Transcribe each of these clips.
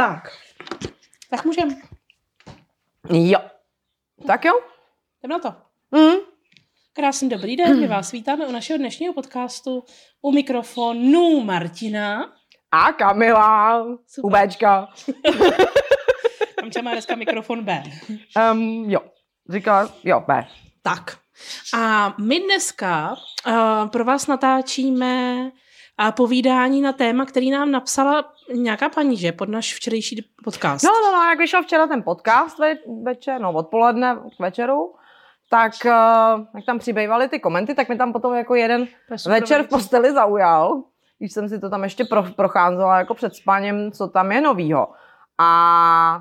Tak. Tak můžeme. Jo. Tak jo. Jdeme na to. Mm. Krásný dobrý den, my vás vítáme u našeho dnešního podcastu u mikrofonu Martina. A Kamila. Super. Ubečka. Kamča má dneska mikrofon B. Um, jo. Říkala, jo, B. Tak. A my dneska uh, pro vás natáčíme a povídání na téma, který nám napsala nějaká paní, že, pod náš včerejší podcast. No, no, no, jak vyšel včera ten podcast ve, večer, no odpoledne k večeru, tak uh, jak tam přibývaly ty komenty, tak mi tam potom jako jeden večer v posteli zaujal, když jsem si to tam ještě pro, procházela jako před spaním, co tam je novýho. A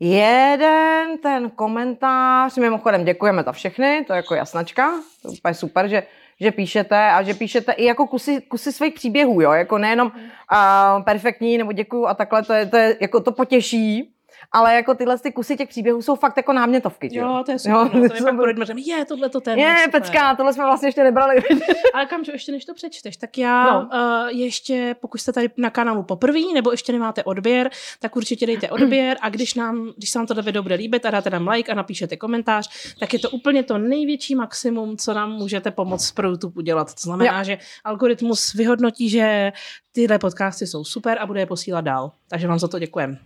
jeden ten komentář, mimochodem děkujeme za všechny, to je jako jasnačka, to je úplně super, že, že píšete a že píšete i jako kusy, kusy svých příběhů, jo, jako nejenom uh, perfektní nebo děkuju a takhle, to je, to je, jako to potěší, ale jako tyhle ty kusy těch příběhů jsou fakt jako námětovky, že Jo, to je super. Jo, Jo, no, to jsou- pak projdeme, je, tohle to téma. je, super. pecka, tohle jsme vlastně ještě nebrali. Ale Kamčo, ještě než to přečteš, tak já No. no. uh, ještě, pokud jste tady na kanálu poprvé, nebo ještě nemáte odběr, tak určitě dejte odběr a když, nám, když se vám to video bude líbit a dáte nám like a napíšete komentář, tak je to úplně to největší maximum, co nám můžete pomoct pro YouTube udělat. To znamená, že algoritmus vyhodnotí, že tyhle podcasty jsou super a bude je posílat dál. Takže vám za to děkujeme.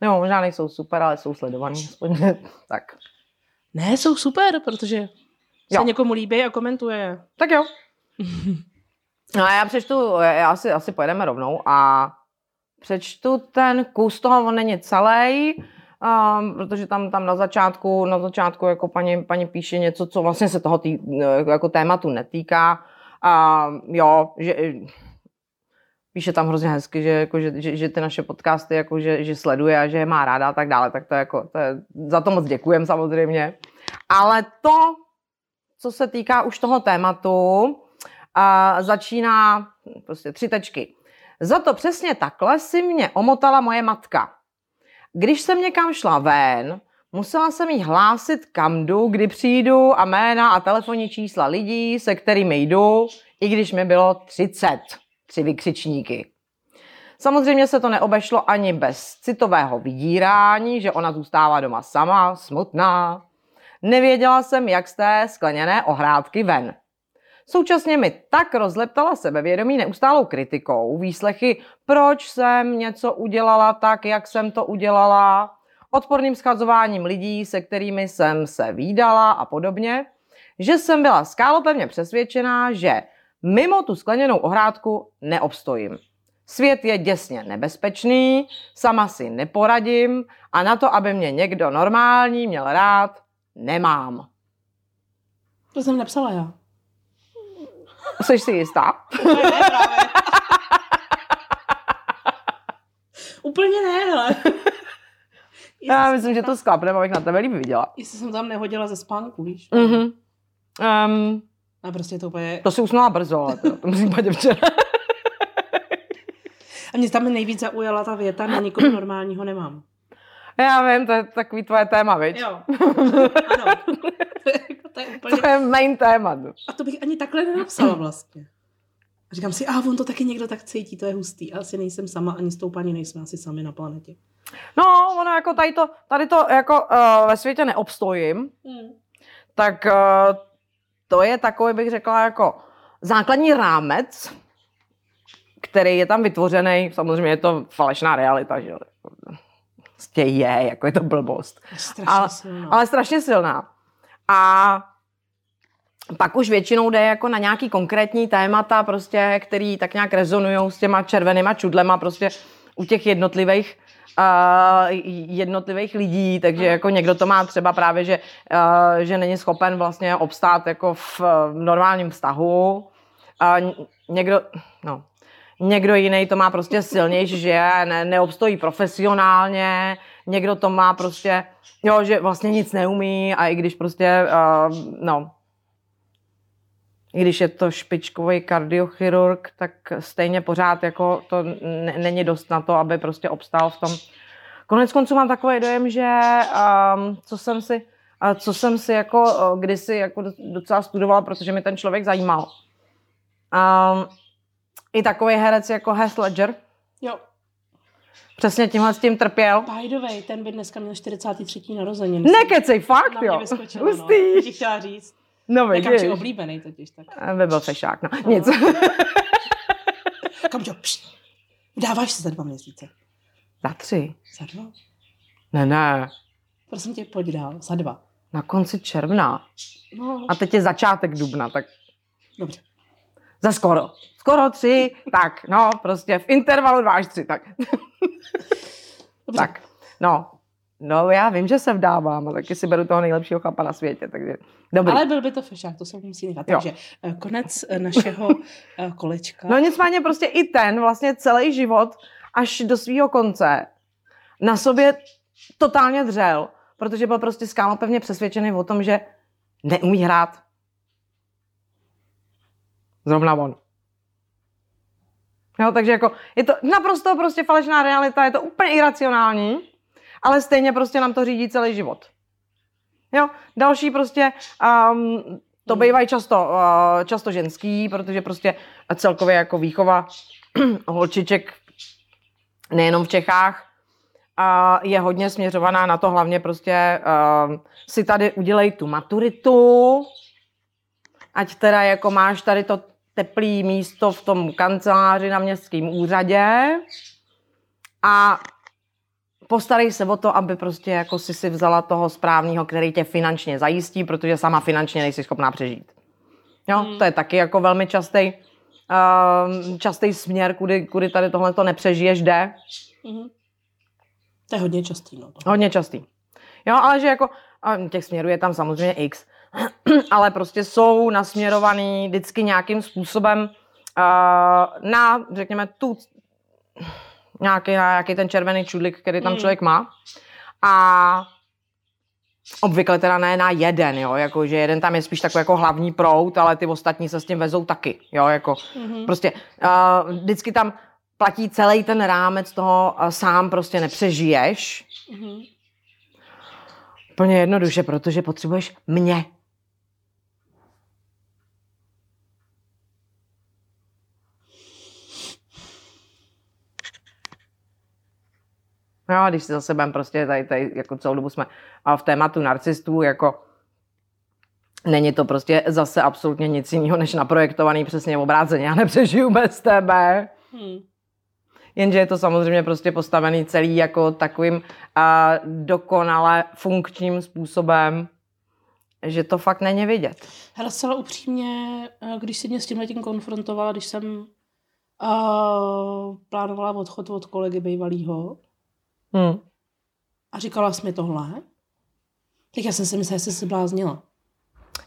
No, možná nejsou super, ale jsou sledovaný. aspoň. tak. Ne, jsou super, protože se Jo. někomu líbí a komentuje. Tak jo. No a já přečtu, já asi, asi pojedeme rovnou a přečtu ten kus toho, on není celý, um, protože tam, tam na začátku, na začátku jako paní, paní píše něco, co vlastně se toho tý, jako tématu netýká. Um, jo, že píše tam hrozně hezky, že, jako, že, že, že ty naše podcasty jako, že, že sleduje a že je má ráda a tak dále, tak to jako, to je za to moc děkujem samozřejmě. Ale to, co se týká už toho tématu, a začíná prostě tři tečky. Za to přesně takhle si mě omotala moje matka. Když jsem někam šla ven, musela jsem jí hlásit kam jdu, kdy přijdu a jména a telefonní čísla lidí, se kterými jdu, i když mi bylo 30. Tři vykřičníky. Samozřejmě se to neobešlo ani bez citového vydírání, že ona zůstává doma sama, smutná. Nevěděla jsem, jak z té skleněné ohrádky ven. Současně mi tak rozleptala sebevědomí neustálou kritikou, výslechy, proč jsem něco udělala tak, jak jsem to udělala, odporným schazováním lidí, se kterými jsem se výdala a podobně, že jsem byla skálopevně přesvědčená, že mimo tu skleněnou ohrádku neobstojím. Svět je děsně nebezpečný, sama si neporadím a na to, aby mě někdo normální měl rád, nemám. To jsem nepsala já. Jsi si jistá? Ne, právě. Úplně ne, hele. Já myslím, že to sklapne, abych na tebe líp viděla. Jestli jsem tam nehodila ze spánku, víš? Mhm. Um, A prostě to úplně... to si usnula brzo, ale to, to musím být včera. A mě tam nejvíc zaujala ta věta, na nikoho normálního nemám. Já vím, to je takový tvoje téma, viď? Jo. Ano. To je, jako- to je úplně... To je main téma. A to bych ani takhle nenapsala vlastně. A říkám si, a on to taky někdo tak cítí, to je hustý. A asi nejsem sama, ani s tou paní nejsme asi sami na planetě. No, ono jako tady to, tady to jako uh, ve světě neobstojím, Hmm. tak uh, to je takový, bych řekla, jako základní rámec, který je tam vytvořený, samozřejmě je to falešná realita, že. Prostě je, jako je to blbost. Strašně Ale- silná. ale strašně silná. A pak už většinou jde jako na nějaký konkrétní témata, prostě, který tak nějak rezonují s těma červenýma čudlema prostě u těch jednotlivých jednotlivých lidí, takže jako někdo to má třeba právě, že, že není schopen vlastně obstát jako v, normálním vztahu. Uh, někdo, no, někdo jiný to má prostě silnější, že ne, neobstojí profesionálně, někdo to má prostě, jo, že vlastně nic neumí a i když prostě, uh, no, i když je to špičkový kardiochirurg, tak stejně pořád jako to n- není dost na to, aby prostě obstál v tom. Konec konců mám takový dojem, že um, co jsem si, uh, co jsem si jako uh, kdysi jako docela studovala, protože mi ten člověk zajímal. Um, I takový herec jako Heath Ledger, Jo. přesně tímhle s tím trpěl. By the way, ten by dneska měl 43. narozeniny. Nekecej, fakt, Na mě jo. vyskočilo, no. Hustý. Chtěla říct. No Je Kamči vidíš. oblíbený totiž. Tak. By byl fešák, no. Nic. Kamčo, pš, dáváš se za dva měsíce. Za tři. Za dva? Ne, ne. Prosím tě, pojď dál. Za dva. Na konci června. No, A teď je začátek dubna, tak dobře. za skoro. Skoro tři, tak, no, prostě v intervalu dva až tři, tak. dobře. Tak, no. No, já vím, že se vdávám, a taky si beru toho nejlepšího chlapa na světě, takže dobrý. Ale byl by to fešák, to se musí nechat. Jo. Takže eh, konec eh, našeho eh, kolečka. No nicméně prostě i ten vlastně celý život až do svého konce na sobě totálně dřel, protože byl prostě skámo pevně přesvědčený o tom, že neumí hrát. Zrovna on. Jo, takže jako je to naprosto prostě falešná realita, je to úplně iracionální, ale stejně prostě nám to řídí celý život. Jo, další prostě, um, to Hmm. bývají často, uh, často ženský, protože prostě celkově jako výchova holčiček nejenom v Čechách a je hodně směřovaná na to hlavně prostě uh, si tady udělej tu maturitu, ať teda jako máš tady to teplý místo v tom kanceláři na městském úřadě a postarej se o to, aby prostě jako si si vzala toho správného, který tě finančně zajistí, protože sama finančně nejsi schopná přežít. Jo, Hmm. to je taky jako velmi častý, uh, častý směr, kudy, kudy tady tohle to nepřežiješ, jde. Mhm. To je hodně častý. No, to. Hodně častý. Jo, ale že jako těch směrů je tam samozřejmě x, ale prostě jsou nasměrovaný vždycky nějakým způsobem uh, na, řekněme, tu nějaký, nějaký ten červený čudlik, který tam Mm. člověk má. A obvykle teda ne na jeden, jo, jako, že jeden tam je spíš takový jako hlavní prout, ale ty ostatní se s tím vezou taky, jo, jako Mhm. Prostě uh, vždycky tam platí celý ten rámec toho, uh, sám prostě nepřežiješ. Mhm. Plně jednoduše, protože potřebuješ mě. No, a když si za sebem prostě tady, tady jako celou dobu jsme a v tématu narcistů, jako není to prostě zase absolutně nic jiného, než naprojektovaný přesně obráceně. Já nepřežiju bez tebe. Hmm. Jenže je to samozřejmě prostě postavený celý jako takovým a, dokonale funkčním způsobem, že to fakt není vidět. Hele, zcela upřímně, eh, když si mě s tím letím konfrontovala, když jsem uh, plánovala odchod od kolegy bývalýho Hm. a říkala jsi mi tohle, tak já jsem si myslela, že jsi se bláznila.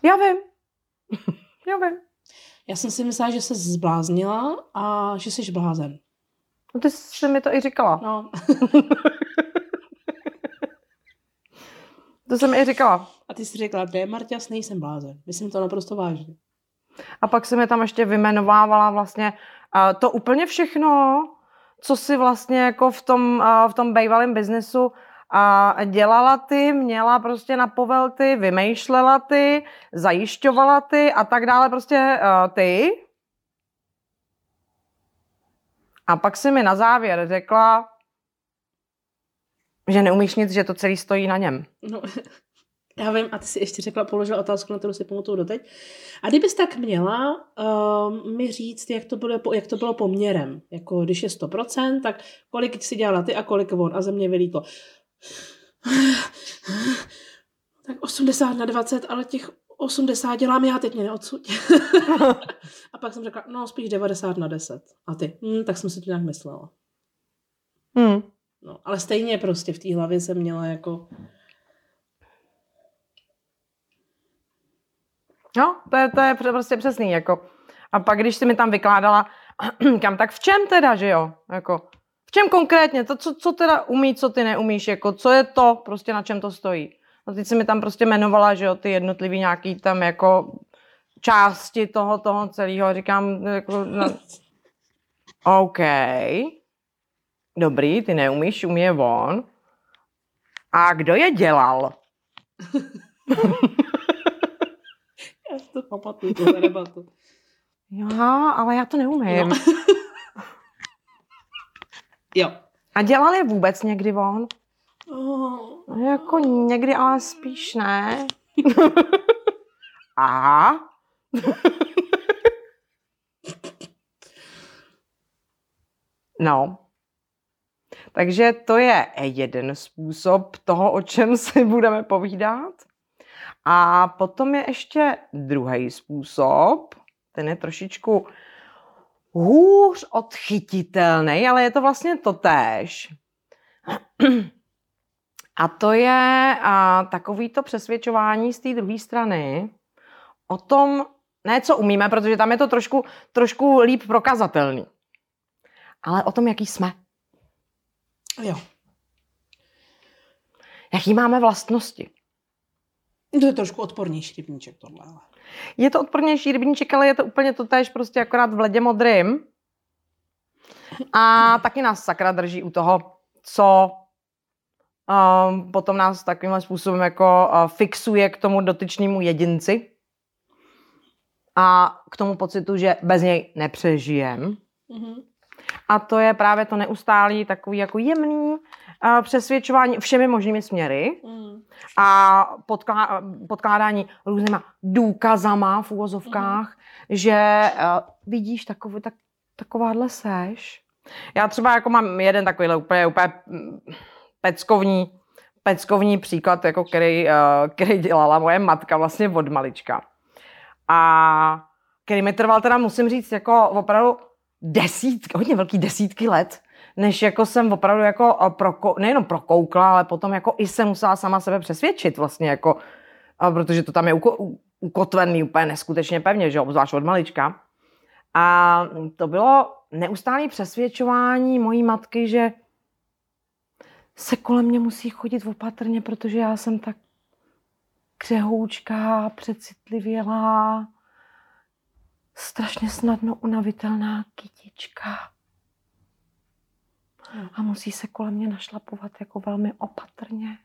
Já vím. Já vím. Já jsem si myslela, že se zbláznila a že jsi blázen. No ty jsi mi to i říkala. No, To jsem i říkala. a ty jsi řekla, ne, Marťas, nejsem blázen. Myslím to naprosto vážně. A pak se mi tam ještě vymenovávala vlastně uh, to úplně všechno, co si vlastně jako v tom, v tom bývalém biznesu a dělala ty, měla prostě na povel ty, vymýšlela ty, zajišťovala ty a tak dále prostě uh, ty. A pak si mi na závěr řekla, že neumíš nic, že to celý stojí na něm. No, já vím, a ty si ještě řekla, položila otázku, na kterou si pamatuju doteď. A kdybys tak měla um, mi říct, jak to, bylo, jak to bylo poměrem, jako když je 100%, tak kolik si dělala ty a kolik on, a ze mě vylítlo. Tak 80 na 20, ale těch 80 dělám já, teď mě neodsuď. a pak jsem řekla, no spíš 90 na 10. A ty, hm, tak jsem si to nějak myslela. Hmm. No, ale stejně prostě v té hlavě jsem měla jako, No, to je, to je prostě přesný, jako. A pak, když si mi tam vykládala, kam, tak v čem teda, že jo? Jako, v čem konkrétně? To, co, co teda umí, co ty neumíš, jako, co je to, prostě na čem to stojí? No teď si mi tam prostě jmenovala, že jo, ty jednotlivý nějaký tam jako části toho, toho celého. Říkám, jako, no, OK, dobrý, ty neumíš, umí je on. A kdo je dělal? já si to pamatuju, tu debatu. Jo, ale já to neumím. No. jo. A dělal je vůbec někdy on? Oh. Jako někdy, ale spíš ne. Aha. no. Takže to je jeden způsob toho, o čem si budeme povídat. A potom je ještě druhý způsob, ten je trošičku hůř odchytitelný, ale je to vlastně totéž. A to je a, takový to přesvědčování z té druhé strany o tom, ne co umíme, protože tam je to trošku, trošku líp prokazatelný, ale o tom, jaký jsme. Jo. Jaký máme vlastnosti. To je trošku odpornější rybníček tohle. Ale. Je to odpornější rybníček, ale je to úplně to tež prostě akorát v ledě modrým. A taky nás sakra drží u toho, co um, potom nás takovýmhle způsobem jako uh, fixuje k tomu dotyčnému jedinci a k tomu pocitu, že bez něj nepřežijem. Mm-hmm. A to je právě to neustálý takový jako jemný uh, přesvědčování všemi možnými směry Mm. a podklá, podkládání různýma důkazama v úvozovkách, že uh, vidíš takový, tak, takováhle seš. Já třeba jako mám jeden takovýhle úplně, úplně mm, peckovní, peckovní příklad, jako který, uh, který dělala moje matka vlastně od malička. A který mi trval teda, musím říct, jako opravdu desítky, hodně velký desítky let, než jako jsem opravdu jako eh, proko, nejenom prokoukla, ale potom jako i jsem musela sama sebe přesvědčit vlastně jako, a protože to tam je ukotvený úplně neskutečně pevně, že obzvlášť od malička. A to bylo neustálé přesvědčování mojí matky, že se kolem mě musí chodit opatrně, protože já jsem tak křehoučká, přecitlivělá, strašně snadno unavitelná kytička. A musí se kolem mě našlapovat jako velmi opatrně.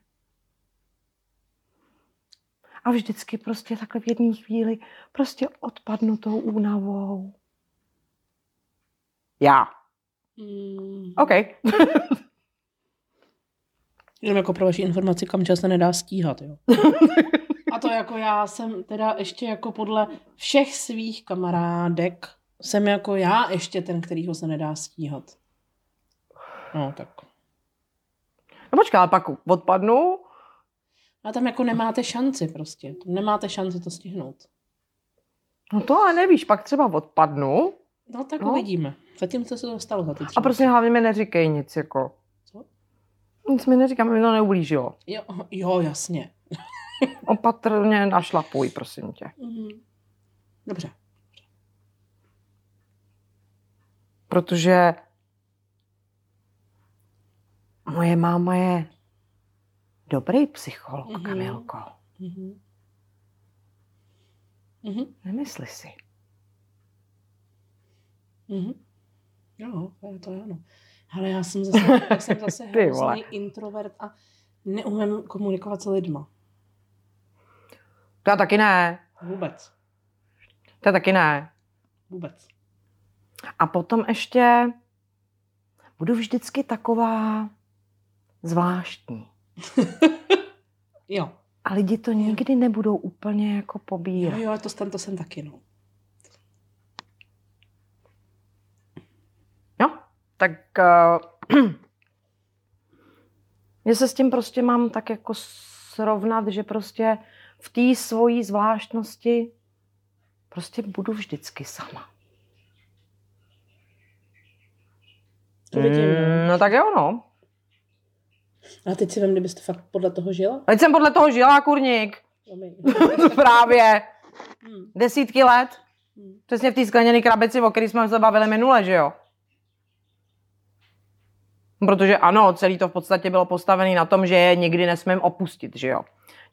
A vždycky prostě takhle v jedné chvíli prostě odpadnu tou únavou. Já. Mm. OK. Jenom jako pro vaši informaci, kam čas se nedá stíhat, jo. A to jako já jsem teda ještě jako podle všech svých kamarádek jsem jako já ještě ten, kterýho se nedá stíhat. No tak. No počkej, ale pak odpadnu. A tam jako nemáte šanci prostě. Nemáte šanci to stihnout. No to ale nevíš, pak třeba odpadnu. No tak No. uvidíme. Zatím co se to stalo za ty A prostě hlavně mi neříkej nic, jako. Co? Nic mi neříkám, mi to neublížilo. Jo, jo, jasně. Opatrně našlapuj, prosím tě. Mhm. Dobře. Protože moje máma je dobrý psycholog, Mhm. Kamilko. Mhm. Mhm. Nemysli si. Mhm. Jo, to je ano. Ale já jsem zase, já jsem zase hrozný introvert a neumím komunikovat s lidma. To já taky ne. Vůbec. To já taky ne. Vůbec. A potom ještě budu vždycky taková zvláštní. Jo. A lidi to nikdy nebudou úplně jako Jo, pobírat. jo, to, jsem- to jsem taky, no. Jo, tak uh, já se s tím prostě mám tak jako srovnat, že prostě v té svojí zvláštnosti prostě budu vždycky sama. To vidím, no. Mm, no tak jo, no. A teď si vem, kdybyste fakt podle toho žila? Teď jsem podle toho žila, kurník. Promiň. Právě. Hmm, Desítky let. hmm. Přesně v té skleněné krabici, o které jsme se bavili minule, že jo? Protože ano, celý to v podstatě bylo postavené na tom, že je nikdy nesmím opustit, že jo?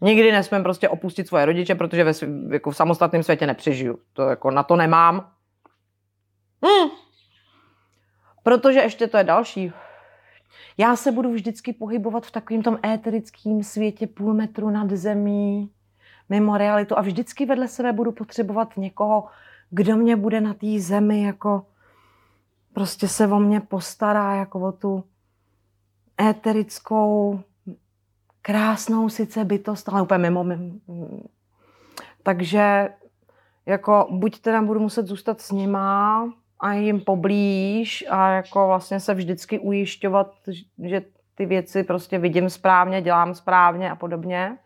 Nikdy nesmím prostě opustit svoje rodiče, protože ve, svý- jako v samostatném světě nepřežiju. To jako na to nemám. Hm. Protože ještě to je další. Já se budu vždycky pohybovat v takovém tom éterickém světě půl metru nad zemí, mimo realitu a vždycky vedle sebe budu potřebovat někoho, kdo mě bude na té zemi jako prostě se o mě postará, jako o tu éterickou, krásnou sice bytost, ale úplně mimo. Takže jako buď teda budu muset zůstat s nima a jim poblíž a jako vlastně se vždycky ujišťovat, že ty věci prostě vidím správně, dělám správně a podobně.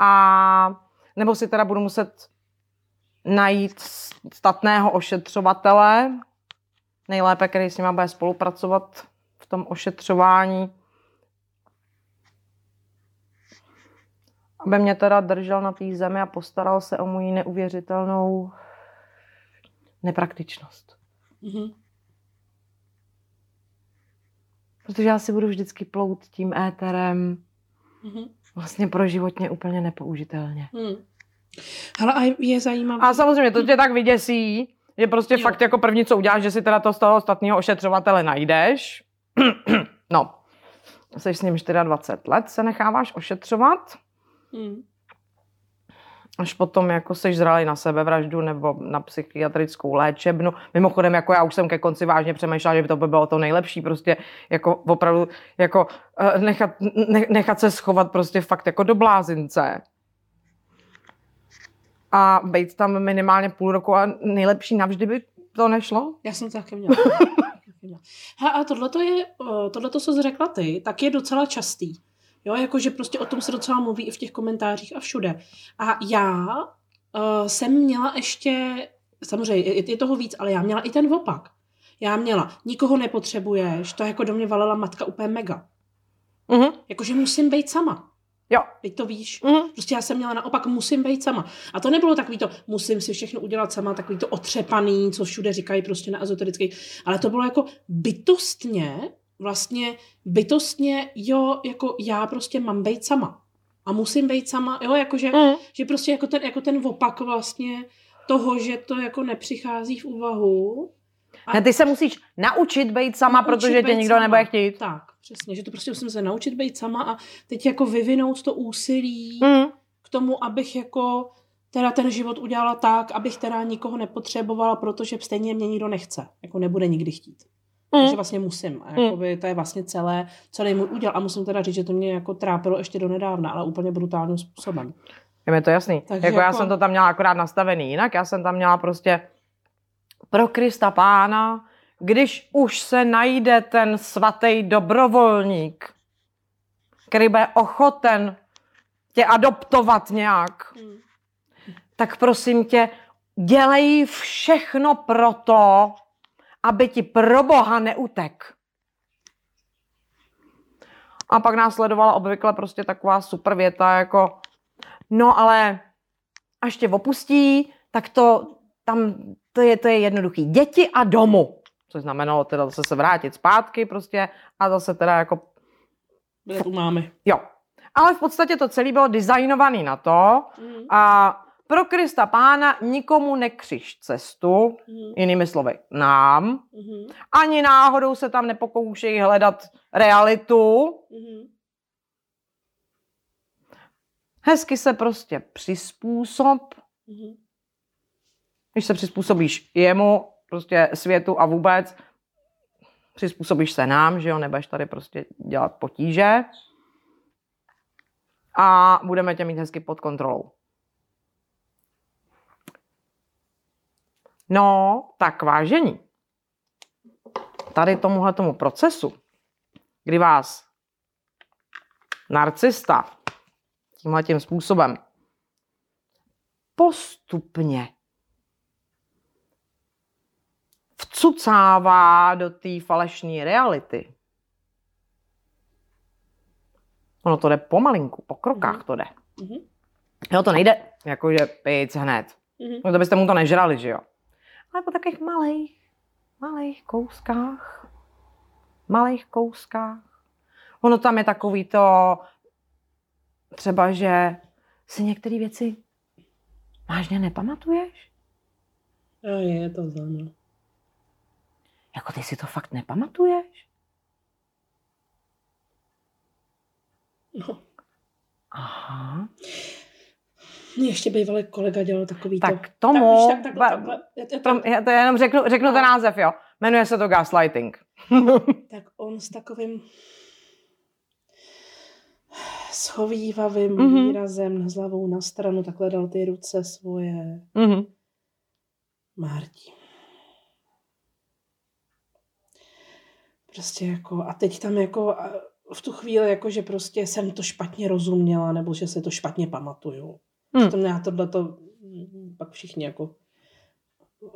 A nebo si teda budu muset najít statného ošetřovatele, nejlépe, který s nima bude spolupracovat v tom ošetřování, aby mě teda držel na té zemi a postaral se o moji neuvěřitelnou nepraktičnost. Mm-hmm. Protože já si budu vždycky plout tím éterem mm-hmm. vlastně pro životně úplně nepoužitelně. Mm. Ale a je zajímavé. A samozřejmě to tě tak vyděsí, že prostě jo. fakt jako první, co uděláš, že si teda to z toho ostatního ošetřovatele najdeš. no, jsi s ním 24 let, se necháváš ošetřovat. Hmm. Až potom jako seš zralý na sebevraždu nebo na psychiatrickou léčebnu. Mimochodem, jako já už jsem ke konci vážně přemýšlela, že by to by bylo to nejlepší, prostě jako opravdu jako uh, nechat, ne, nechat se schovat prostě fakt jako do blázince a být tam minimálně půl roku a nejlepší navždy by to nešlo? Já jsem to taky měla. He, a tohle je, tohle, co jsi řekla ty, tak je docela častý. Jo, jakože prostě o tom se docela mluví i v těch komentářích a všude. A já uh, jsem měla ještě, samozřejmě je, je toho víc, ale já měla i ten opak. Já měla, nikoho nepotřebuješ, to jako do mě valila matka úplně mega. Uh-huh. Jakože musím být sama. Jo. Teď to víš. Mm. Prostě já jsem měla naopak, musím být sama. A to nebylo takový to, musím si všechno udělat sama, takový to otřepaný, co všude říkají prostě na ezoterický. Ale to bylo jako bytostně, vlastně bytostně, jo, jako já prostě mám být sama. A musím být sama, jo, jakože, mm. že prostě jako ten, jako ten opak vlastně toho, že to jako nepřichází v úvahu. A ne, ty se musíš naučit být sama, naučit protože tě nikdo sama. nebude chtít. Tak, Přesně, že to prostě musím se naučit být sama a teď jako vyvinout to úsilí mm. k tomu, abych jako teda ten život udělala tak, abych teda nikoho nepotřebovala, protože stejně mě nikdo nechce. Jako nebude nikdy chtít. Mm. Takže vlastně musím. A jakoby mm. to je vlastně celé, celý můj úděl. A musím teda říct, že to mě jako trápilo ještě do nedávna, ale úplně brutálním způsobem. Je mi to jasný. Takže jako, jako já jsem to tam měla akorát nastavený jinak. Já jsem tam měla prostě pro Krista pána když už se najde ten svatý dobrovolník, který bude ochoten tě adoptovat nějak, hmm. tak prosím tě, dělej všechno pro to, aby ti pro Boha neutek. A pak následovala obvykle prostě taková super věta jako no ale až tě opustí, tak to tam to je, to je jednoduchý. Děti a domu což znamenalo teda zase se vrátit zpátky prostě a zase teda jako... Kde tu máme. Jo. Ale v podstatě to celé bylo designované na to mm. a pro Krista pána nikomu nekřiž cestu, mm. jinými slovy, nám. Mm. Ani náhodou se tam nepokoušejí hledat realitu. Mm. Hezky se prostě přizpůsob. Mm. Když se přizpůsobíš jemu, prostě světu a vůbec přizpůsobíš se nám, že jo, nebudeš tady prostě dělat potíže a budeme tě mít hezky pod kontrolou. No, tak vážení. Tady tomuhle tomu procesu, kdy vás narcista tímhle tím způsobem postupně vcucává do té falešné reality. Ono to jde pomalinku, po krokách mm-hmm. to jde. Mm-hmm. Jo, to nejde jakože pijc hned. Mm-hmm. No to byste mu to nežrali, že jo. Ale po takových malých, malých kouskách, malých kouskách. Ono tam je takový to, třeba, že si některé věci vážně nepamatuješ? Jo, je to za jako ty si to fakt nepamatuješ? No. Aha. Ještě bývalý kolega dělal takový tak to. tomu, tak, tak, tak, tak, já to jenom řeknu, řeknu no. ten název, jo. Jmenuje se to gaslighting. tak on s takovým, schovývavým Mhm. mm-hmm. výrazem na hlavou na stranu, takhle dal ty ruce svoje. Mhm. Marti. Prostě jako, a teď tam jako v tu chvíli jako, že prostě jsem to špatně rozuměla, nebo že se to špatně pamatuju. Hmm. Hmm. To já tohle to pak všichni jako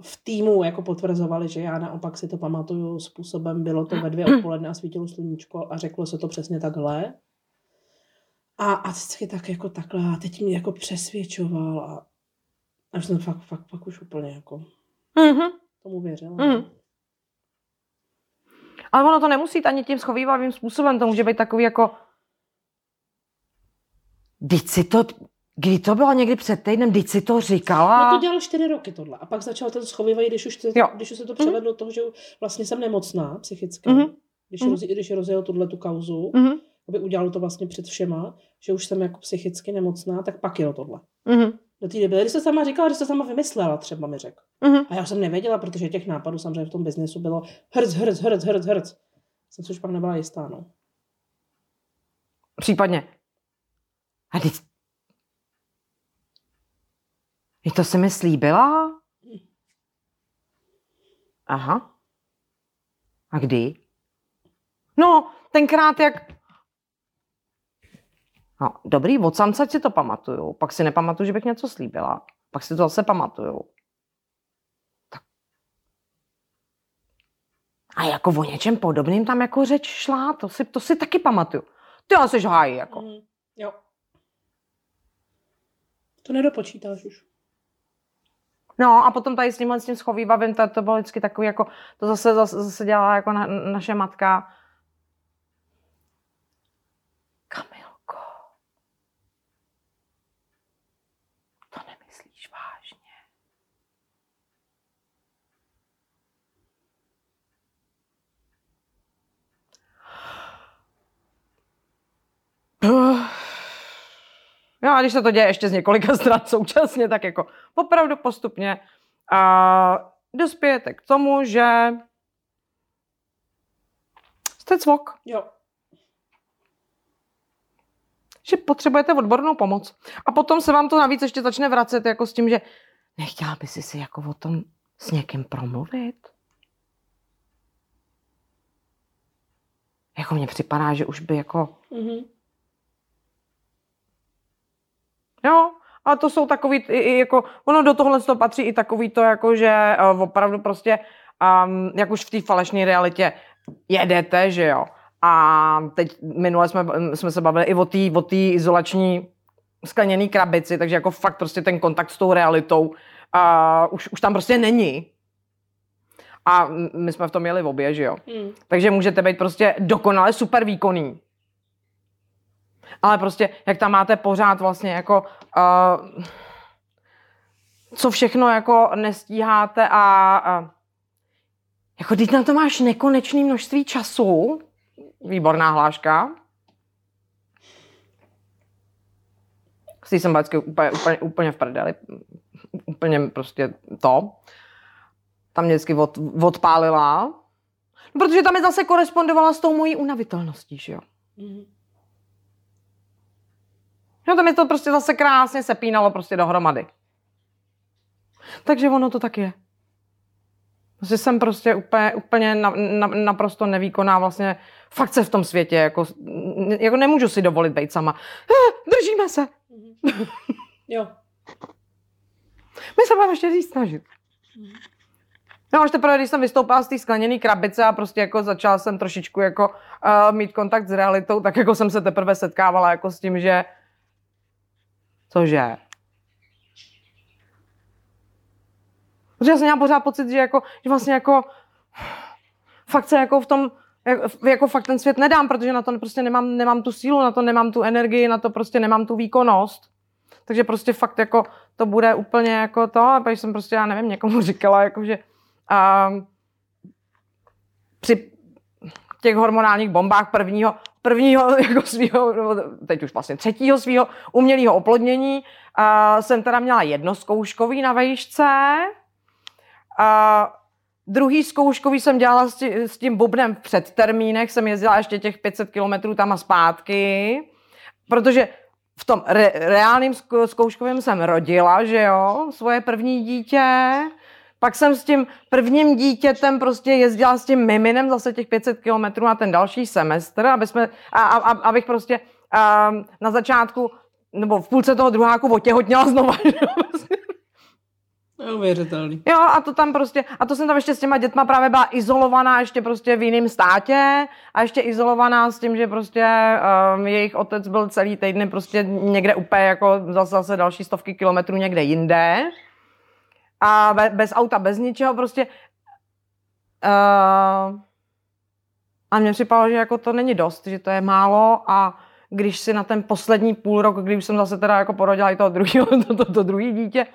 v týmu jako potvrzovali, že já naopak si to pamatuju způsobem, bylo to ve dvě odpoledne a svítilo sluníčko a řeklo se to přesně takhle. A, a vždycky tak jako takhle a teď mě jako přesvědčoval a, a už jsem fakt, fakt, fakt už úplně jako Mhm. tomu věřila. Mhm. Ale ono to nemusí jít ani tím schovývavým způsobem, to může být takový jako... Vždyť si to... Kdy to bylo někdy před týdnem, vždyť si to říkala? No to dělal čtyři roky tohle. A pak začal ten schovývají, když už, když už se to převedlo do toho, že vlastně jsem nemocná psychicky. Mhm. Když, Mhm. roz, když rozjel tuhle tu kauzu, Mhm. aby udělal to vlastně před všema, že už jsem jako psychicky nemocná, tak pak jelo tohle. Mhm. Do té doby, když se sama říkala, když se sama vymyslela, třeba mi řekl. Mhm. A já jsem nevěděla, protože těch nápadů samozřejmě v tom biznesu bylo hrc, hrc, hrc, hrc, hrc. Jsem si už pak nebyla jistá, no. Případně. A teď... Vy to si mi slíbila? Aha. A kdy? No, tenkrát jak... No, dobrý, od samca si to pamatuju. Pak si nepamatuju, že bych něco slíbila. Pak si to zase pamatuju. Tak. A jako o něčem podobným tam jako řeč šla, to si, to si taky pamatuju. Ty asi hájí, jako. Mm, jo. To nedopočítáš už. No a potom tady s tímhle s tím schovývavým, to, to bylo vždycky takový jako, to zase, zase, zase dělala jako na, naše matka. Kamilko, to nemyslíš vážně. Puh. Jo, a když se to děje ještě z několika stran současně, tak jako opravdu postupně a dospějete k tomu, že jste cvok, Jo. že potřebujete odbornou pomoc. A potom se vám to navíc ještě začne vracet jako s tím, že nechtěla by si si jako o tom s někým promluvit. Jako mně připadá, že už by jako Mhm. Jo, a to jsou takový, jako, ono do tohle to patří i takový to, jako, že uh, opravdu prostě, um, jak už v té falešné realitě jedete, že jo. A teď minule jsme, jsme se bavili i o té o té izolační skleněné krabici, takže jako fakt prostě ten kontakt s tou realitou uh, už, už tam prostě není. A my jsme v tom měli obě, že jo. Mm. Takže můžete být prostě dokonale super výkonný. Ale prostě, jak tam máte pořád vlastně jako, uh, co všechno jako nestíháte a, a jako teď na to máš nekonečné množství času. Výborná hláška. S jsem vždycky úplně, úplně, úplně v prdeli. Úplně prostě to. Tam mě vždycky od, odpálila. No, protože tam je zase korespondovala s tou mojí unavitelností, že jo. Mhm. No to mi to prostě zase krásně sepínalo prostě dohromady. Takže ono to tak je. Že jsem prostě úplně, úplně na, na, naprosto nevýkonná vlastně fakt se v tom světě, jako, jako nemůžu si dovolit být sama. Eh, držíme se. Mhm. Jo. My se budeme ještě víc snažit. No až teprve, když jsem vystoupila z té skleněné krabice a prostě jako začala jsem trošičku jako uh, mít kontakt s realitou, tak jako jsem se teprve setkávala jako s tím, že cože? Protože já jsem měla pořád pocit, že jako, že vlastně jako fakt se jako v tom, jako, fakt ten svět nedám, protože na to prostě nemám, nemám tu sílu, na to nemám tu energii, na to prostě nemám tu výkonnost. Takže prostě fakt jako to bude úplně jako to, a pak jsem prostě, já nevím, někomu říkala, jako že um, při těch hormonálních bombách prvního, prvního jako nebo teď už vlastně třetího svého umělého oplodnění uh, jsem teda měla jednozkouškový na vejšce. Uh, druhý zkouškový jsem dělala s, tí, s tím bubnem v předtermínech, jsem jezdila ještě těch 500 kilometrů tam a zpátky. protože v tom re, reálným zkou- zkouškovém jsem rodila, že jo, svoje první dítě, pak jsem s tím prvním dítětem prostě jezdila s tím miminem zase těch 500 kilometrů na ten další semestr, aby jsme, a, a, a, abych prostě a, na začátku, nebo v půlce toho druháku otěhotněla znova. prostě. Neuvěřitelný. Jo, a to tam prostě, a to jsem tam ještě s těma dětma právě byla izolovaná ještě prostě v jiném státě a ještě izolovaná s tím, že prostě um, jejich otec byl celý týden prostě někde úplně jako zase, zase další stovky kilometrů někde jinde a be, bez auta, bez ničeho prostě uh, a mně připadalo, že jako to není dost, že to je málo a když si na ten poslední půl rok, když jsem zase teda jako porodila i toho druhého, to, to, to druhý dítě,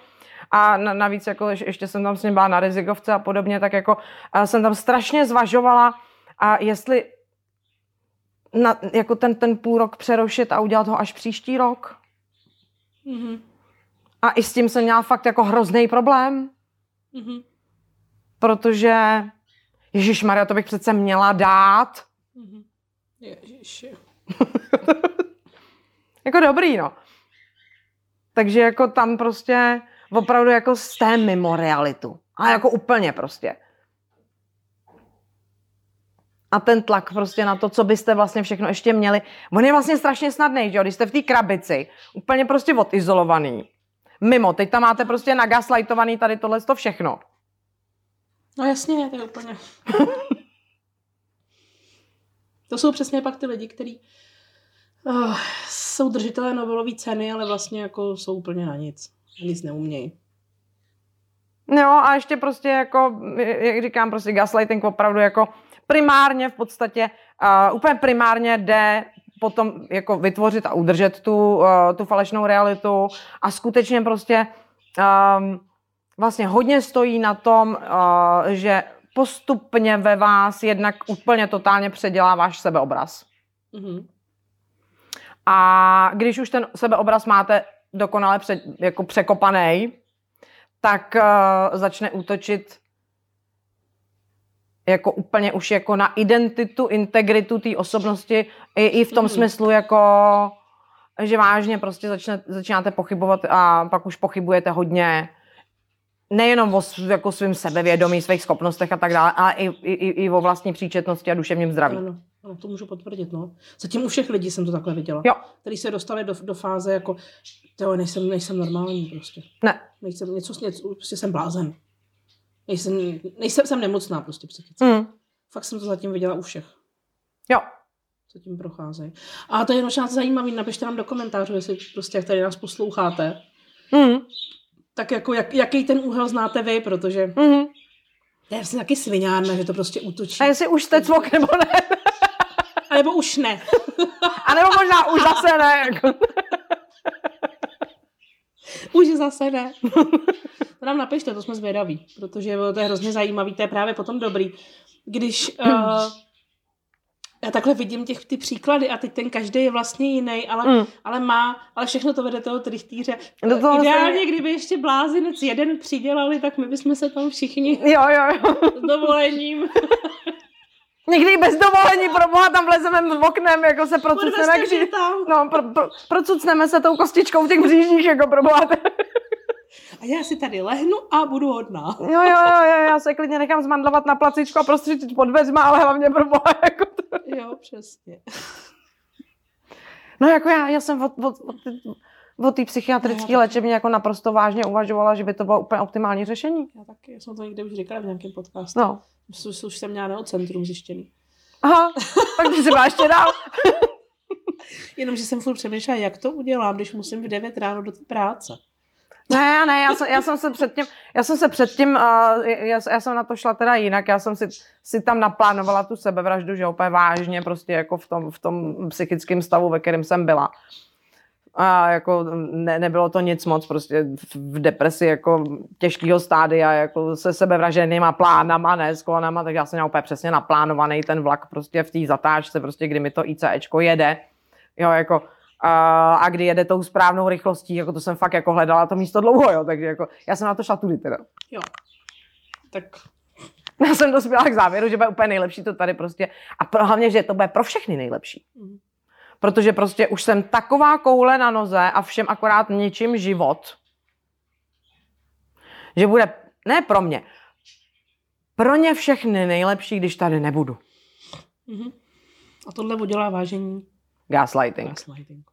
a na, navíc jako ješ- ještě jsem tam s ním byla na rizikovce a podobně, tak jako a jsem tam strašně zvažovala a jestli na, jako ten, ten půl rok přerušit a udělat ho až příští rok. Mhm. A i s tím jsem měla fakt jako hrozný problém, Mhm. protože Ježíš Maria, to bych přece měla dát. Mhm. Ježiši. Jako dobrý, no. Takže jako tam prostě opravdu jako jste mimo realitu. A jako úplně prostě. A ten tlak prostě na to, co byste vlastně všechno ještě měli. On je vlastně strašně snadný, že jo? Když jste v té krabici, úplně prostě odizolovaný. Mimo, teď tam máte prostě nagaslightovaný tady tohle to všechno. No jasně, to je úplně. to jsou přesně pak ty lidi, kteří uh, jsou držitelé Nobelové ceny, ale vlastně jako jsou úplně na nic. Nic neumějí. Jo, a ještě prostě jako, jak říkám, prostě gaslighting opravdu jako primárně v podstatě, uh, úplně primárně jde potom jako vytvořit a udržet tu, uh, tu falešnou realitu a skutečně prostě um, vlastně hodně stojí na tom, uh, že postupně ve vás jednak úplně totálně předělá váš sebeobraz. Mhm. A když už ten sebeobraz máte dokonale před, jako překopaný, tak uh, začne útočit jako úplně už jako na identitu, integritu té osobnosti i, i v tom Mhm. smyslu jako že vážně prostě začne, začínáte pochybovat a pak už pochybujete hodně nejenom o jako svým sebevědomí, svých schopnostech a tak dále, ale i, i, i i o vlastní příčetnosti a duševním zdraví. Ano, ano, to můžu potvrdit, no. Zatím u všech lidí jsem to takhle viděla. Jo. Který se dostali do, do fáze jako, jo, nejsem, nejsem normální prostě. Ne. Nejsem, něco, něco, prostě jsem blázen. Nejsem, nejsem, jsem nemocná prostě psychicky. Mm. Fakt jsem to zatím viděla u všech. Jo. co tím procházejí. A to je možná zajímavé, napište nám do komentářů, jestli prostě jak tady nás posloucháte, Mm. tak jako jak, jaký ten úhel znáte vy, protože Mm. já jsem taky sviňárna, že to prostě útočí. A jestli už jste cvok nebo ne. A nebo už ne. A nebo možná už zase ne. Jako. Už zase ne. To nám napište, to jsme zvědaví, protože to je hrozně zajímavý, to je právě potom dobrý. Když uh, já takhle vidím těch ty příklady a teď ten každý je vlastně jiný, ale, Mm. ale má, ale všechno to vede toho trichtýře. Do toho Ideálně, se- kdyby ještě blázinec jeden přidělali, tak my bychom se tam všichni Jo, jo, jo. s dovolením Někdy bez dovolení, pro boha tam vlezeme v oknem, jako se procucneme kří... No, pro, pro, procucneme se tou kostičkou těch břížních, jako pro boha. A já si tady lehnu a budu hodná. Jo, jo, jo, jo, já se klidně nechám zmandlovat na placičku a prostřičit pod dveřma, ale hlavně pro boha, jako to. Jo, přesně. No jako já, já jsem od, od, od, od té psychiatrické léčebně jako naprosto vážně uvažovala, že by to bylo úplně optimální řešení. Já taky, já jsem to někde už říkala v nějakém podcastu. No. Už, už jsem měla neocentrum zjištěný. Aha, tak ty si byla ještě dál. Jenomže jsem furt přemýšlela, jak to udělám, když musím v 9 ráno do té práce. Ne, ne, já jsem, já jsem se předtím, já jsem se předtím, uh, já, já jsem na to šla teda jinak, já jsem si, si tam naplánovala tu sebevraždu, že úplně vážně, prostě jako v tom, v tom psychickém stavu, ve kterém jsem byla. A jako ne, nebylo to nic moc, prostě v, depresi jako těžkého stádia, jako se sebevraženýma plánama, ne s kolonama, tak já jsem měla úplně přesně naplánovaný ten vlak prostě v té zatáčce, prostě kdy mi to ICEčko jede. Jo, jako a, a kdy jede tou správnou rychlostí, jako to jsem fakt jako hledala to místo dlouho, jo, takže jako já jsem na to šla tudy teda. Jo. Tak Já jsem dospěla k závěru, že bude úplně nejlepší to tady prostě a pro, hlavně, že to bude pro všechny nejlepší. Mhm. Protože prostě už jsem taková koule na noze a všem akorát něčím život, že bude, ne pro mě, pro ně všechny nejlepší, když tady nebudu. Mm-hmm. A tohle udělá vážení Gaslighting. gaslighting.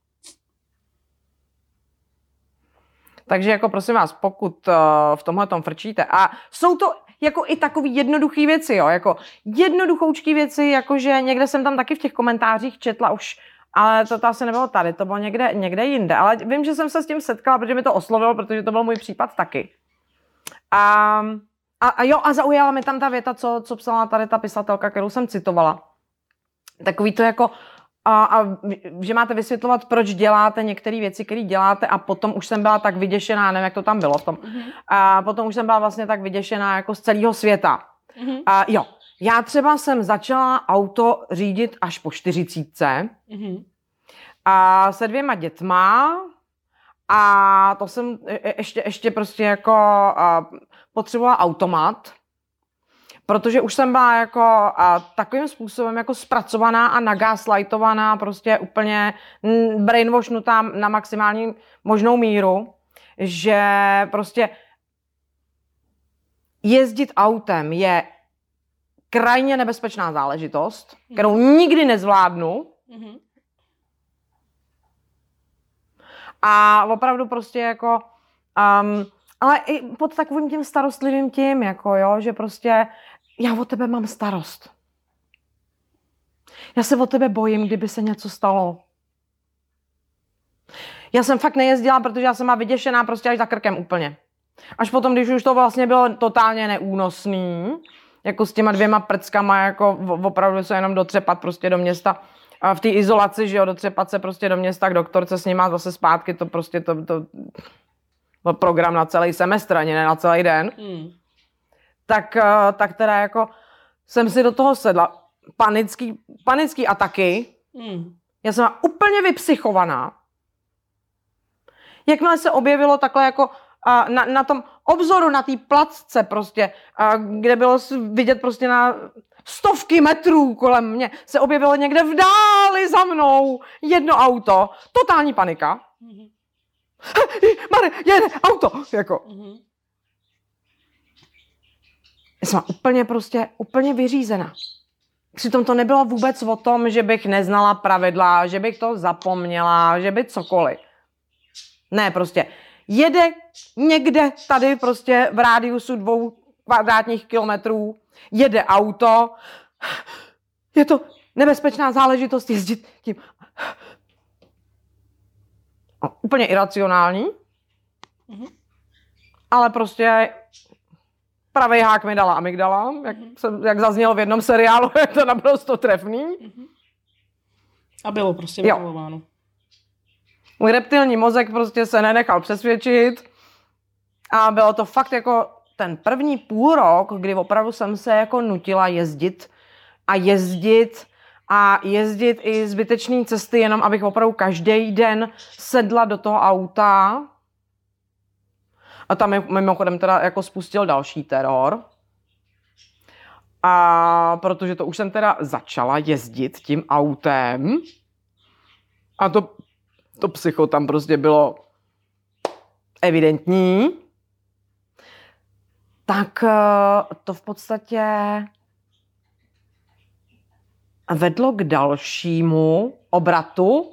Takže jako prosím vás, pokud uh, v tomhle tom frčíte a jsou to jako i takový jednoduchý věci, jo, jako jednoduchoučký věci, jakože někde jsem tam taky v těch komentářích četla už, ale to, to asi nebylo tady, to bylo někde, někde jinde, ale vím, že jsem se s tím setkala, protože mi to oslovilo, protože to byl můj případ taky. A, a, a jo, a zaujala mi tam ta věta, co, co psala tady ta pisatelka, kterou jsem citovala. Takový to jako, a, a že máte vysvětlovat, proč děláte některé věci, které děláte a potom už jsem byla tak vyděšená, nevím, jak to tam bylo v tom, mm-hmm. a potom už jsem byla vlastně tak vyděšená jako z celého světa. Mm-hmm. A jo, já třeba jsem začala auto řídit až po čtyřicítce mm-hmm. a se dvěma dětma a to jsem e, e, ještě, ještě prostě jako potřebovala automat, protože už jsem byla jako a, takovým způsobem jako zpracovaná a nagaslightovaná, prostě úplně brainwashnutá na maximální možnou míru, že prostě jezdit autem je krajně nebezpečná záležitost, kterou nikdy nezvládnu. Mm-hmm. A opravdu prostě jako, um, ale i pod takovým tím starostlivým tím, jako jo, že prostě já o tebe mám starost. Já se o tebe bojím, kdyby se něco stalo. Já jsem fakt nejezdila, protože já jsem má vyděšená prostě až za krkem úplně. Až potom, když už to vlastně bylo totálně neúnosný, jako s těma dvěma prckama, jako opravdu se jenom dotřepat prostě do města, a v té izolaci, že jo, dotřepat se prostě do města k doktorce s nima zase zpátky, to prostě to, to, to program na celý semestr, ani ne na celý den. Mm tak, eh, tak teda jako jsem si do toho sedla. Panický, panický ataky. Hmm. Já jsem úplně vypsychovaná. Jakmile se objevilo takhle jako a na, na tom obzoru, na té placce prostě, a kde bylo vidět prostě na stovky metrů kolem mě, se objevilo někde v dáli za mnou jedno auto. Totální panika. Mm-hmm. Mare, jede auto! Jako. Mm-hmm. Jsem úplně prostě, úplně vyřízena. Přitom to nebylo vůbec o tom, že bych neznala pravidla, že bych to zapomněla, že by cokoliv. Ne, prostě jede někde tady prostě v rádiusu dvou kvadrátních kilometrů, jede auto, je to nebezpečná záležitost jezdit tím. No, úplně iracionální, mm-hmm. ale prostě Pravý hák mi dala amygdala, jak, mm-hmm. jsem, jak zaznělo v jednom seriálu, je to naprosto trefný. Mm-hmm. A bylo prostě vyvoláno. Můj reptilní mozek prostě se nenechal přesvědčit a bylo to fakt jako ten první půl rok, kdy opravdu jsem se jako nutila jezdit a jezdit a jezdit i zbytečné cesty, jenom abych opravdu každý den sedla do toho auta a tam mimochodem teda jako spustil další teror. A protože to už jsem teda začala jezdit tím autem a to, to psycho tam prostě bylo evidentní, tak eh, to v podstatě vedlo k dalšímu obratu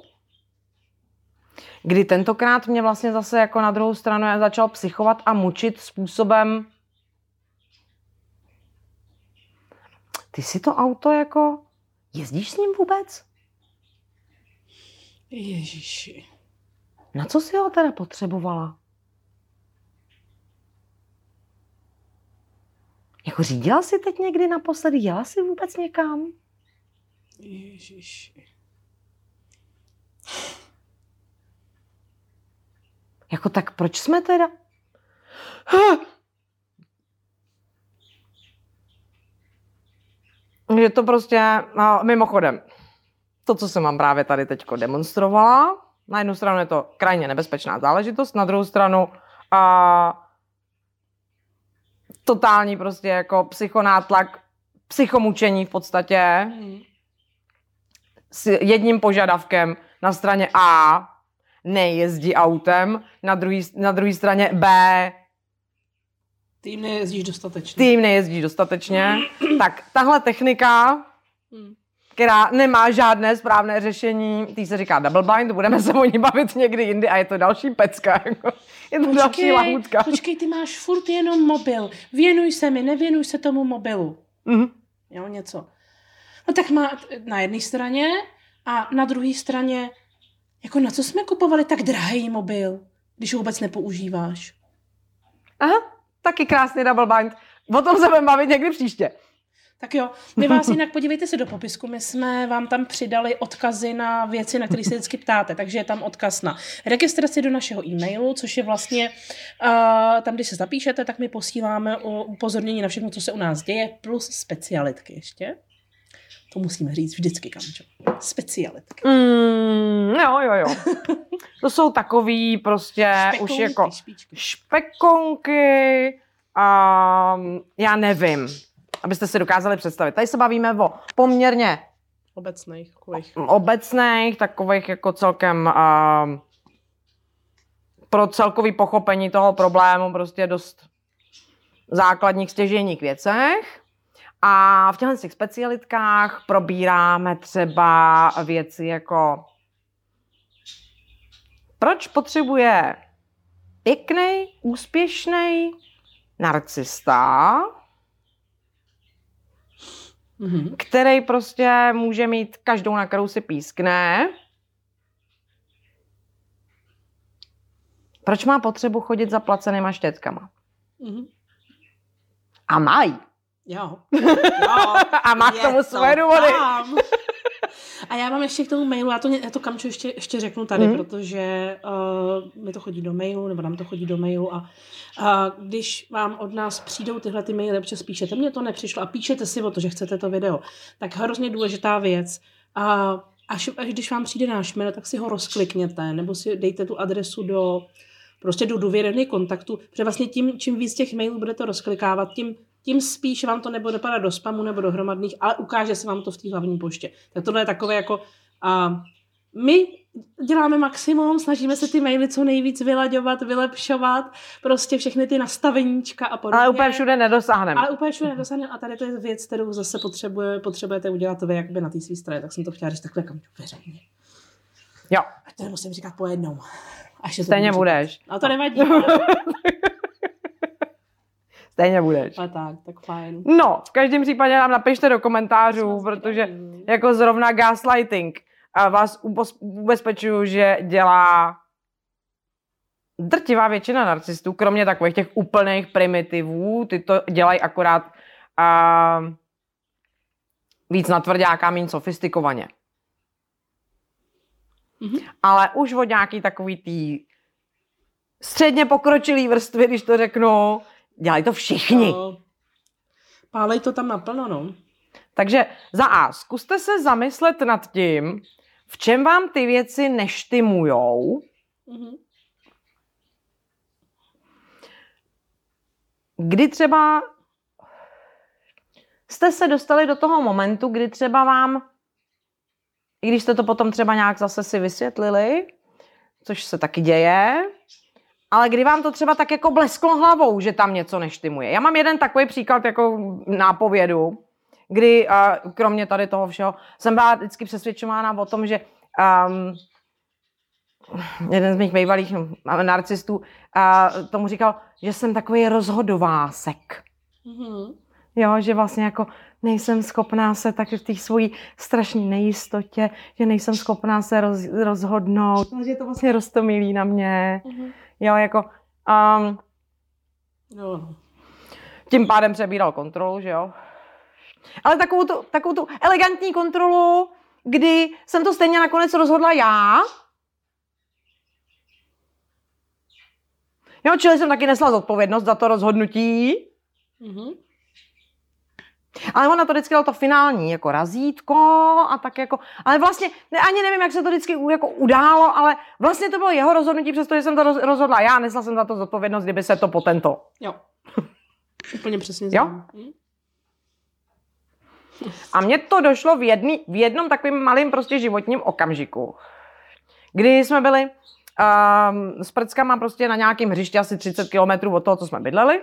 kdy tentokrát mě vlastně zase jako na druhou stranu začal psychovat a mučit způsobem ty si to auto jako, jezdíš s ním vůbec? Ježiši. Na co si ho teda potřebovala? Jako řídila jsi teď někdy naposledy? Jela jsi vůbec někam? Ježiši. Jako tak proč jsme teda? Je to prostě, no, mimochodem, to, co jsem vám právě tady teď demonstrovala, na jednu stranu je to krajně nebezpečná záležitost, na druhou stranu a, totální prostě jako psychonátlak, psychomučení v podstatě. Mm. s jedním požadavkem na straně A nejezdí autem, na druhé na druhý straně B Tým nejezdíš dostatečně. tým nejezdí dostatečně, tak tahle technika, Hmm. Která nemá žádné správné řešení, tý se říká double blind, budeme se o ní bavit někdy jindy a je to další pecka, jako. je to další lahůdka. počkej, ty máš furt jenom mobil. Věnuj se mi, nevěnuj se tomu mobilu. Mhm. Jo, něco. No tak má na jedné straně a na druhé straně, jako na co jsme kupovali tak drahý mobil, když ho vůbec nepoužíváš? Aha, taky krásný double bind. O tom se budeme bavit někdy příště. Tak jo, my vás jinak podívejte se do popisku, my jsme vám tam přidali odkazy na věci, na které se vždycky ptáte, takže je tam odkaz na registraci do našeho e-mailu, což je vlastně uh, tam, když se zapíšete, tak my posíláme upozornění na všechno, co se u nás děje, plus specialitky ještě. To musíme říct vždycky, Kamčo. Specialitky. Mm, jo, jo, jo. To jsou takový prostě už Špekounky, jako špičky. špekonky, um, já nevím, abyste si dokázali představit. Tady se bavíme o poměrně Obecných, takových. obecných, takových jako celkem um, pro celkový pochopení toho problému prostě dost základních stěžejních věcech. A v těchto těch specialitkách probíráme třeba věci jako proč potřebuje pěkný, úspěšný narcista, Mhm. který prostě může mít každou, na kterou si pískne. Proč má potřebu chodit za placenýma štětkama? Mhm. A mají. Jo. jo. A má k tomu to svoje důvody. A já mám ještě k tomu mailu, já to, já to Kamčo ještě, ještě řeknu tady, mm. protože uh, mi to chodí do mailu, nebo nám to chodí do mailu a uh, když vám od nás přijdou tyhle ty maily, občas píšete, mně to nepřišlo a píšete si o to, že chcete to video, tak hrozně důležitá věc. A až, až když vám přijde náš mail, tak si ho rozklikněte, nebo si dejte tu adresu do prostě do důvěrných kontaktů, protože vlastně tím, čím víc těch mailů budete rozklikávat, tím, tím spíš vám to nebude dopadat do spamu nebo do hromadných, ale ukáže se vám to v té hlavní poště. Tak tohle je takové jako... A my děláme maximum, snažíme se ty maily co nejvíc vylaďovat, vylepšovat, prostě všechny ty nastaveníčka a podobně. Ale úplně všude nedosáhneme. Ale úplně všude nedosáhneme a tady to je věc, kterou zase potřebuje, potřebujete udělat vy jakoby na té své straně, tak jsem to chtěla říct takhle kam veřejně. Jo, Ať to nemusím říkat po jednou. Až stejně budeš. A to nevadí. Stejně budeš. Ale tak, tak fajn. No, v každém případě nám napište do komentářů, protože jako zrovna gaslighting a vás upos- ubezpečuju, že dělá drtivá většina narcistů, kromě takových těch úplných primitivů, ty to dělají akorát a, víc na tvrdáka, méně sofistikovaně. Mhm. Ale už od nějaký takový tý středně pokročilý vrstvy, když to řeknu, dělají to všichni. No, Pálej to tam naplno, no. Takže za A, zkuste se zamyslet nad tím, v čem vám ty věci neštimujou, Mhm. kdy třeba jste se dostali do toho momentu, kdy třeba vám, i když jste to potom třeba nějak zase si vysvětlili, což se taky děje, ale kdy vám to třeba tak jako blesklo hlavou, že tam něco neštimuje. Já mám jeden takový příklad jako nápovědu, kdy kromě tady toho všeho jsem byla vždycky přesvědčována o tom, že um, jeden z mých bývalých narcistů uh, tomu říkal, že jsem takový rozhodovásek. Mhm. Jo, že vlastně jako nejsem schopná se tak v té svojí strašné nejistotě, že nejsem schopná se roz, rozhodnout, no, že to vlastně roztomilý na mě. Mhm. Jo, jako um, no. tím pádem přebíral kontrolu, že jo. Ale takovou tu, takovou tu elegantní kontrolu, kdy jsem to stejně nakonec rozhodla já. Jo, čili jsem taky nesla zodpovědnost za to rozhodnutí. Mhm. Ale ona to vždycky dala to finální, jako razítko a tak jako, ale vlastně, ne, ani nevím, jak se to vždycky jako událo, ale vlastně to bylo jeho rozhodnutí, přestože jsem to roz, rozhodla já, nesla jsem za to zodpovědnost, kdyby se to potento. Jo. Úplně přesně Jo? znám. Mhm. A mně to došlo v, jedný, v jednom takovém malém prostě životním okamžiku, kdy jsme byli um, s prckama prostě na nějakém hřišti asi 30 km od toho, co jsme bydleli.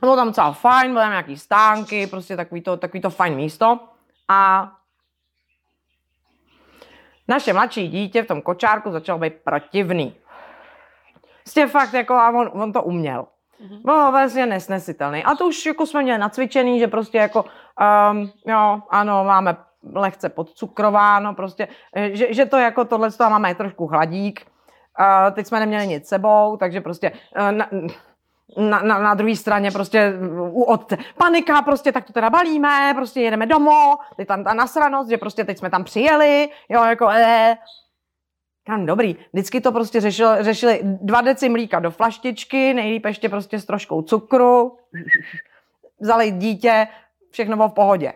Bylo tam docela fajn, byly tam nějaký stánky, prostě takový to, takový to fajn místo. A naše mladší dítě v tom kočárku začalo být protivný. Prostě fakt jako, a on, on to uměl. Mm-hmm. Bylo vlastně nesnesitelný. A to už jako jsme měli nacvičený, že prostě jako, um, jo, ano, máme lehce podcukrováno, prostě, že, že to jako tohle to máme trošku hladík. Uh, teď jsme neměli nic sebou, takže prostě uh, na, na, na, na druhé straně prostě u otce panika, prostě tak to teda balíme, prostě jedeme domů, teď tam ta nasranost, že prostě teď jsme tam přijeli, jo, jako eh. Kam dobrý, vždycky to prostě řešil, řešili dva deci mlíka do flaštičky, nejlíp ještě prostě s troškou cukru, vzali dítě, všechno bylo v pohodě.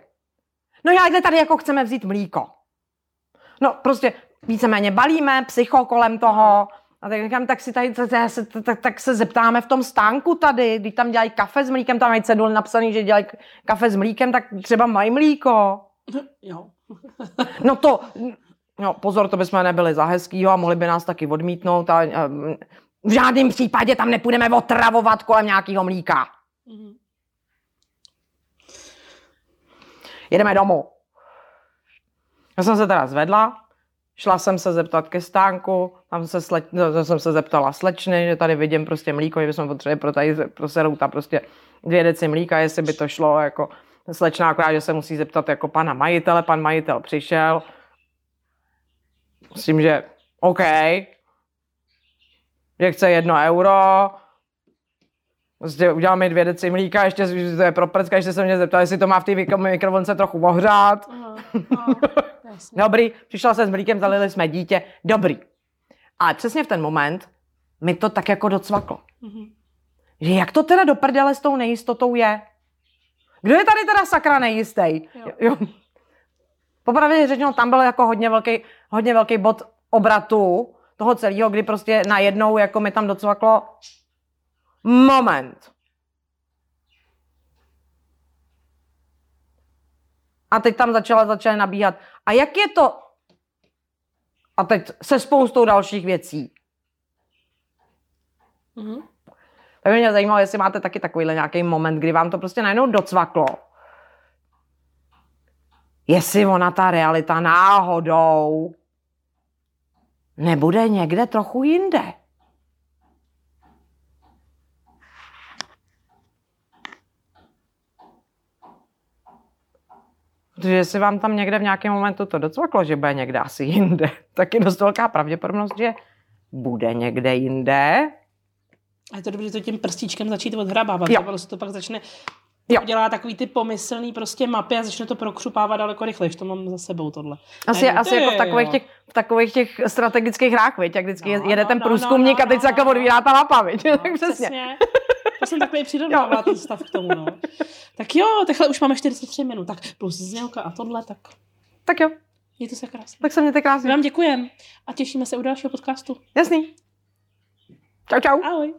No já tady jako chceme vzít mlíko. No prostě víceméně balíme, psycho kolem toho, a tak říkám, tak si tady, tak, se, tak, tak se zeptáme v tom stánku tady, když tam dělají kafe s mlíkem, tam mají cedul napsaný, že dělají kafe s mlíkem, tak třeba mají mlíko. Jo. no to, no pozor, to bychom nebyli za hezkýho a mohli by nás taky odmítnout a, a v žádném případě tam nepůjdeme otravovat kolem nějakého mlíka. Mm-hmm. Jedeme domů. Já jsem se teda zvedla, Šla jsem se zeptat ke stánku, tam se sleč, no, jsem se zeptala slečny, že tady vidím prostě mlíko, že bychom potřebovali pro tady pro serouta prostě dvě deci mlíka, jestli by to šlo, jako slečna akorát, že se musí zeptat jako pana majitele, pan majitel přišel. Myslím, že OK, že chce jedno euro, Prostě udělám mi dvě deci mlíka, ještě to je pro prcka, ještě se mě zeptal, jestli to má v té mikrovlnce trochu ohřát. Uh, uh. Dobrý, přišla se s mlíkem, zalili jsme dítě, dobrý. A přesně v ten moment mi to tak jako docvaklo. Mm-hmm. Že jak to teda do prdele s tou nejistotou je? Kdo je tady teda sakra nejistý? Jo. jo. Popravdě řečeno, tam byl jako hodně velký, hodně velký bod obratu toho celého, kdy prostě najednou jako mi tam docvaklo moment. A teď tam začala, začaly nabíhat. A jak je to? A teď se spoustou dalších věcí. Mm-hmm. Tak by mě zajímalo, jestli máte taky takovýhle nějaký moment, kdy vám to prostě najednou docvaklo. Jestli ona ta realita náhodou nebude někde trochu jinde. Protože jestli vám tam někde v nějakém momentu to docvaklo, že bude někde asi jinde, tak je dost velká pravděpodobnost, že bude někde jinde. A je to dobře to tím prstíčkem začít odhrabávat, jo. protože to pak začne Jo. Dělá takový ty pomyslný prostě mapy a začne to prokřupávat daleko rychleji, to mám za sebou tohle. Asi, asi jako v takových, těch, v takových těch strategických hrách, viď? jak vždycky no, jede no, ten průzkumník no, no, a teď se jako odvírá ta mapa, viď? No, tak přesně. přesně. To jsem takový přirovnávala ten stav k tomu, no. Tak jo, takhle už máme 43 minut, tak plus znělka a tohle, tak... Tak jo. Mějte se krásně. Tak se mějte krásně. Vám děkujeme a těšíme se u dalšího podcastu. Jasný. Čau, čau. Ahoj.